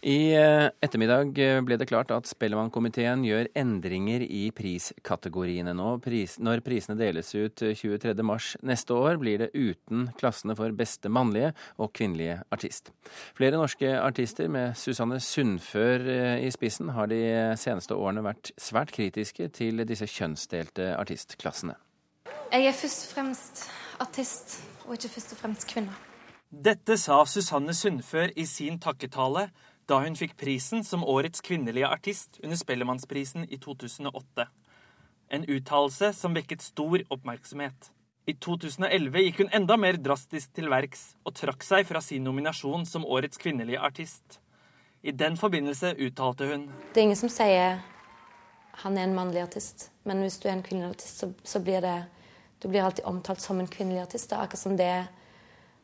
I eh, ettermiddag eh, ble det klart at Spellemannkomiteen gjør endringer i priskategoriene nå. Pris, når prisene deles ut 23.3 neste år, blir det uten klassene for beste mannlige og kvinnelige artist. Flere norske artister med Susanne Sundfør eh, i spissen har de seneste årene vært svært kritiske til disse kjønnsdelte artistklassene. Jeg er først og fremst artist, og ikke først og fremst kvinne. Dette sa Susanne Sundfør i sin takketale da hun fikk prisen som årets kvinnelige artist under Spellemannsprisen i 2008. En uttalelse som vekket stor oppmerksomhet. I 2011 gikk hun enda mer drastisk til verks og trakk seg fra sin nominasjon som årets kvinnelige artist. I den forbindelse uttalte hun Det er ingen som sier han er en mannlig artist, men hvis du er en kvinnelig artist, så, så blir det Du blir alltid omtalt som en kvinnelig artist. Det er akkurat som det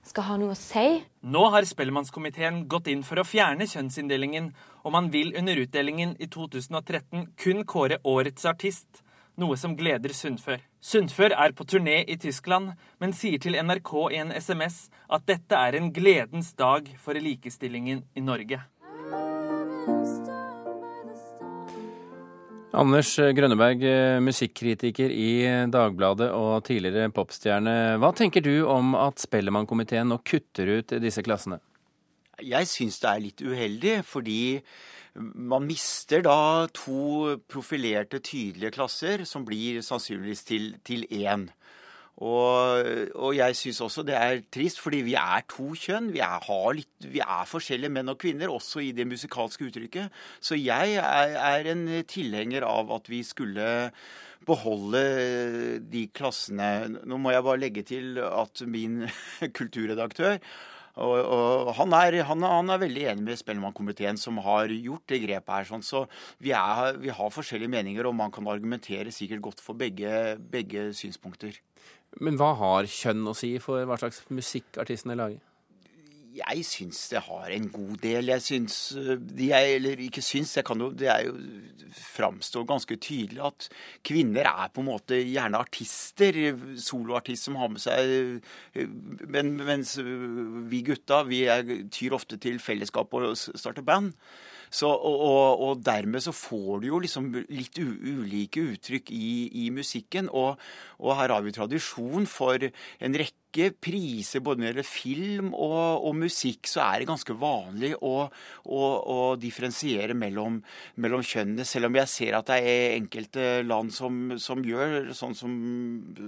skal ha noe å si. Nå har Spellemannskomiteen gått inn for å fjerne kjønnsinndelingen, og man vil under utdelingen i 2013 kun kåre årets artist, noe som gleder Sundfør. Sundfør er på turné i Tyskland, men sier til NRK i en SMS at dette er en gledens dag for likestillingen i Norge. Anders Grønneberg, eh, musikkritiker i Dagbladet og tidligere popstjerne. Hva tenker du om at Spellemannkomiteen nå kutter ut disse klassene? Jeg syns det er litt uheldig, fordi man mister da to profilerte, tydelige klasser, som blir sannsynligvis til én. Og, og jeg syns også det er trist, fordi vi er to kjønn. Vi er, litt, vi er, forskjellige menn og kvinner, også i det musikalske uttrykket. Så jeg er, er en tilhenger av at vi skulle beholde de klassene. Nå må jeg bare legge til at min kulturredaktør og, og han, er, han, han, er, veldig enig med Spellemannkomiteen, som har gjort det grepet her. Sånn. Så vi, er, vi, har forskjellige meninger, og man kan argumentere sikkert godt for begge, begge synspunkter. Men hva har kjønn å si for hva slags musikk artistene lager? Jeg syns det har en god del. Jeg syns jeg, Eller ikke syns, jeg kan jo Det er jo framstår ganske tydelig at kvinner er på en måte gjerne artister. Soloartist som har med seg men, Mens vi gutta, vi er, tyr ofte til fellesskap og starter band. Så, og, og, og, dermed så får du jo liksom litt ulike uttrykk i, i musikken. Og, og, her har vi tradisjon for en rekke rekke priser både når det gjelder film og, og, musikk, så er det ganske vanlig å, å, å differensiere mellom, mellom, kjønnene. Selv om jeg ser at det er enkelte land som, som gjør sånn som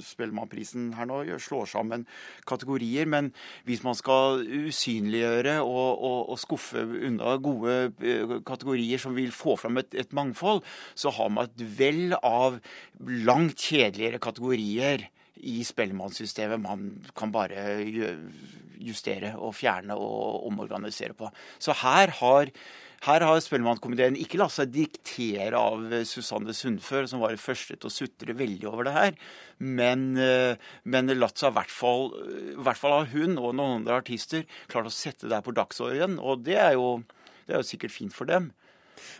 Spellemannprisen her nå gjør, slår sammen kategorier. Men hvis man skal usynliggjøre og, og, og skuffe unna gode eh, kategorier som vil få fram et, et mangfold, så har man et vell av langt kjedeligere kategorier i Spellemannsystemet man kan bare justere og fjerne og omorganisere på. Så her har her har Spellemannkomiteen ikke latt seg diktere av Susanne Sundfør, som var det første til å sutre veldig over det her, men, eh, men latt seg i hvert fall, i hvert fall av hun og noen andre artister klart å sette det her på dagsordenen. Og det er, jo, det er jo sikkert fint for dem.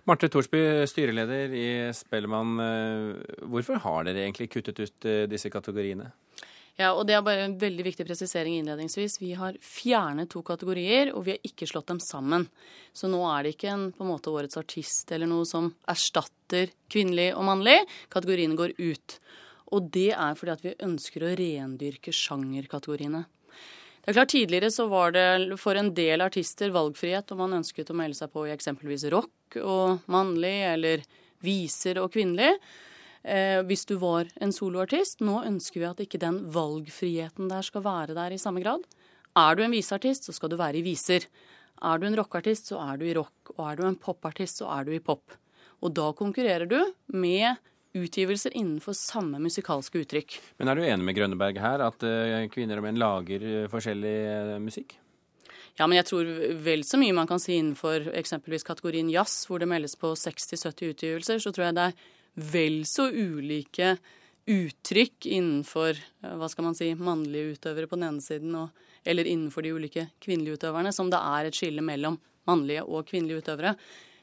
Marte Thorsby, styreleder i Spellemann. Eh, hvorfor har dere egentlig kuttet ut eh, disse kategoriene? Ja, og Det er bare en veldig viktig presisering innledningsvis. Vi har fjernet to kategorier, og vi har ikke slått dem sammen. Så nå er det ikke en på en måte årets artist eller noe som erstatter kvinnelig og mannlig. Kategoriene går ut. Og det er fordi at vi ønsker å rendyrke sjangerkategoriene. Det er klart Tidligere så var det for en del artister valgfrihet om man ønsket å melde seg på i eksempelvis rock og mannlig, eller viser og kvinnelig. Eh, hvis du var en soloartist. Nå ønsker vi at ikke den valgfriheten der skal være der i samme grad. Er du en viseartist, så skal du være i viser. Er du en rockeartist, så er du i rock. Og er du en popartist, så er du i pop. Og da konkurrerer du med utgivelser innenfor samme musikalske uttrykk. Men er du enig med Grønneberg her, at eh, kvinner og menn lager eh, forskjellig eh, musikk? Ja, men jeg tror vel så mye man kan si innenfor eksempelvis kategorien jazz, hvor det meldes på 60-70 utgivelser, så tror jeg det er vel så ulike uttrykk innenfor hva skal man si, mannlige utøvere på den ene siden, og, eller innenfor de ulike kvinnelige utøverne, som det er et skille mellom mannlige og kvinnelige utøvere.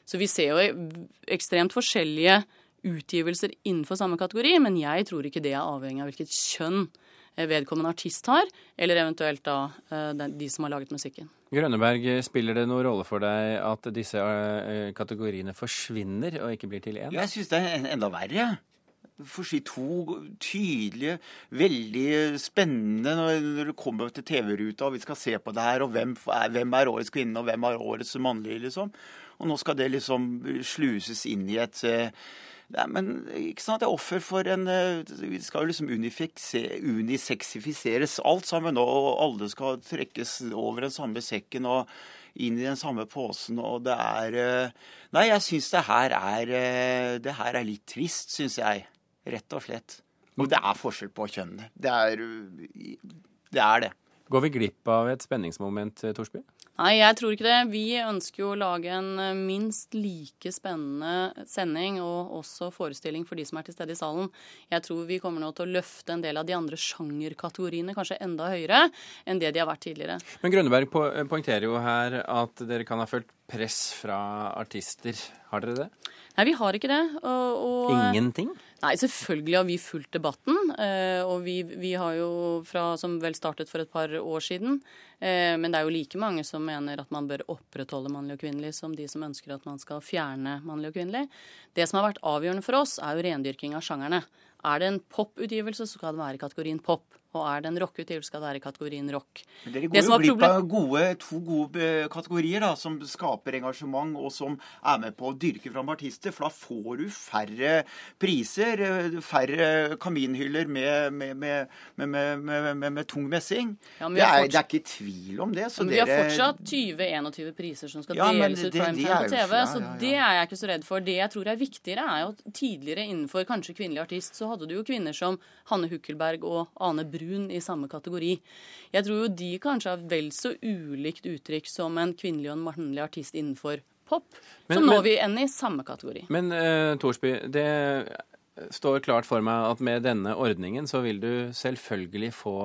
Så vi ser jo ekstremt forskjellige utgivelser innenfor samme kategori, men jeg tror ikke det er avhengig av hvilket kjønn vedkommende artist har, eller eventuelt da de som har laget musikken. Grønneberg, spiller det noen rolle for deg at disse kategoriene forsvinner og ikke blir til én? Jeg syns det er enda verre for å si to tydelige, veldig spennende når det kommer til TV-ruta og vi skal se på det her, og hvem er, hvem er årets kvinne og hvem er årets mannlige, liksom. Og nå skal det liksom sluses inn i et Nei, eh, men ikke sånn at det er offer for en eh, Vi skal jo liksom unisexifiseres alt sammen, og alle skal trekkes over den samme sekken og inn i den samme posen, og det er eh, Nei, jeg syns det her er Det her er litt trist, syns jeg. Rett og slett. Og det er forskjell på kjønnene. Det er det. Er det. Går vi glipp av et spenningsmoment, Torsby? Nei, jeg tror ikke det. Vi ønsker jo å lage en eh, minst like spennende sending og også forestilling for de som er til stede i salen. Jeg tror vi kommer nå til å løfte en del av de andre sjangerkategoriene kanskje enda høyere enn det de har vært tidligere. Men Grønneberg poengterer jo her at dere kan ha følt press fra artister. Har dere det? Nei, vi har ikke det. Og, og, Ingenting? Nei, selvfølgelig har vi fulgt debatten. Eh, og vi, vi, har jo fra som vel startet for et par år siden. Eh, men det er jo like mange som mener at man bør opprettholde mannlig og kvinnelig, som de som ønsker at man skal fjerne mannlig og kvinnelig. Det som har vært avgjørende for oss, er jo rendyrking av sjangerne. Er det en poputgivelse, så skal det være i kategorien pop. Og er det en rockeutgivelse, skal det være i kategorien rock. Men dere går jo glipp av gode, to gode eh, kategorier da, som skaper engasjement, og som er med på å dyrke fram artister. For da får du færre priser, eh, færre kaminhyller med, med, med, med tung messing. Ja, det, er, det, er, ikke tvil om det. men vi har fortsatt 20-21 priser som skal ja, deles ut fra time på TV, ja, så det er jeg ikke så redd for. Det jeg tror er viktigere, er jo at tidligere innenfor kanskje kvinnelig artist, så hadde du jo kvinner som Hanne Hukkelberg og Ane Brun brun i samme kategori. Jeg tror jo de kanskje har vel så ulikt uttrykk som en kvinnelig og en mannlig artist innenfor pop. Men, så nå er vi enn i samme kategori. Men uh, Thorsby, det står klart for meg at med denne ordningen så vil du selvfølgelig få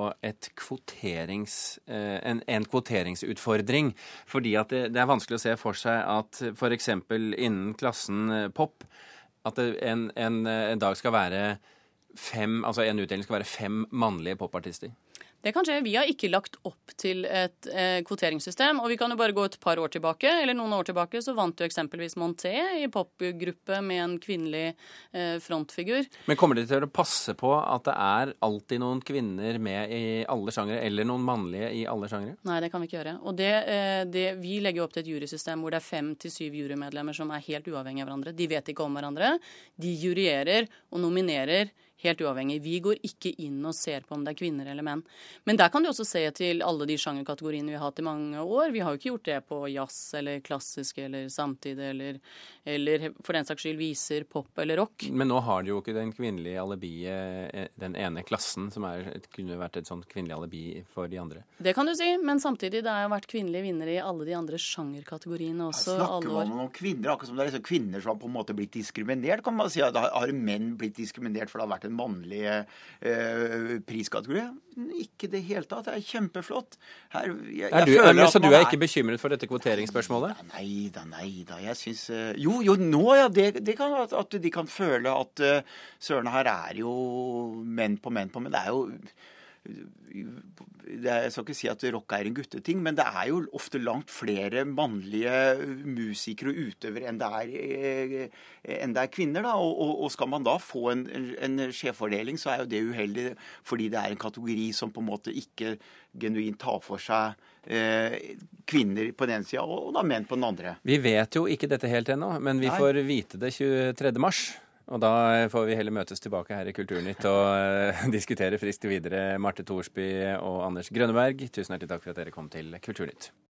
kvoterings, uh, en, en, kvoteringsutfordring. Fordi at det, det, er vanskelig å se for seg at f.eks. innen klassen pop at en, en, en dag skal være fem, altså en utdeling skal være fem mannlige popartister? Det kan skje. Vi har ikke lagt opp til et eh, kvoteringssystem. Og vi kan jo bare gå et par år tilbake, eller noen år tilbake, så vant jo eksempelvis Monté i popgruppe med en kvinnelig eh, frontfigur. Men kommer de til å passe på at det er alltid noen kvinner med i alle sjangere, eller noen mannlige i alle sjangere? Nei, det kan vi ikke gjøre. Og det, eh, det, vi legger jo opp til et jurysystem hvor det er fem til syv jurymedlemmer som er helt uavhengige av hverandre. De vet ikke om hverandre. De juryerer og nominerer helt uavhengig. Vi går ikke inn og ser på om det er kvinner eller menn. Men der kan du også se til alle de sjangerkategoriene vi har hatt i mange år. Vi har jo ikke gjort det på jazz eller klassisk eller samtid eller, eller for den saks skyld viser, pop eller rock. Men nå har de jo ikke den kvinnelige alibiet, den ene klassen, som er, kunne vært et sånt kvinnelig alibi for de andre. Det kan du si, men samtidig, det har jo vært kvinnelige vinnere i alle de andre sjangerkategoriene også. Snakker man om kvinner, akkurat som det er liksom kvinner som har på en måte blitt diskriminert? Kan man si at har menn blitt diskriminert for det har vært en mannlig priskategori. eh, priskategorien. Ikke det hele tatt. Det er kjempeflott. Her, jeg, er du, jeg så du er ikke bekymret for dette kvoteringsspørsmålet? Nei da, nei da. Jeg syns uh, Jo, jo, nå ja. Det, det kan at, at de kan føle at uh, søren, her er jo menn på menn på menn. Det er jo jeg skal ikke si at rock er en gutteting, men det er jo ofte langt flere mannlige musikere og utøvere enn det er, eh, enn det er kvinner. Da. Og, og, skal man da få en, en skjevfordeling, så er jo det uheldig fordi det er en kategori som på en måte ikke genuint tar for seg eh, kvinner på den ene sida og da menn på den andre. Vi vet jo ikke dette helt ennå, men vi Nei. får vite det 23. mars. Og da får vi heller møtes tilbake her i Kulturnytt og uh, diskutere friskt videre. Marte Thorsby og Anders Grønneberg, tusen hjertelig takk for at dere kom til Kulturnytt.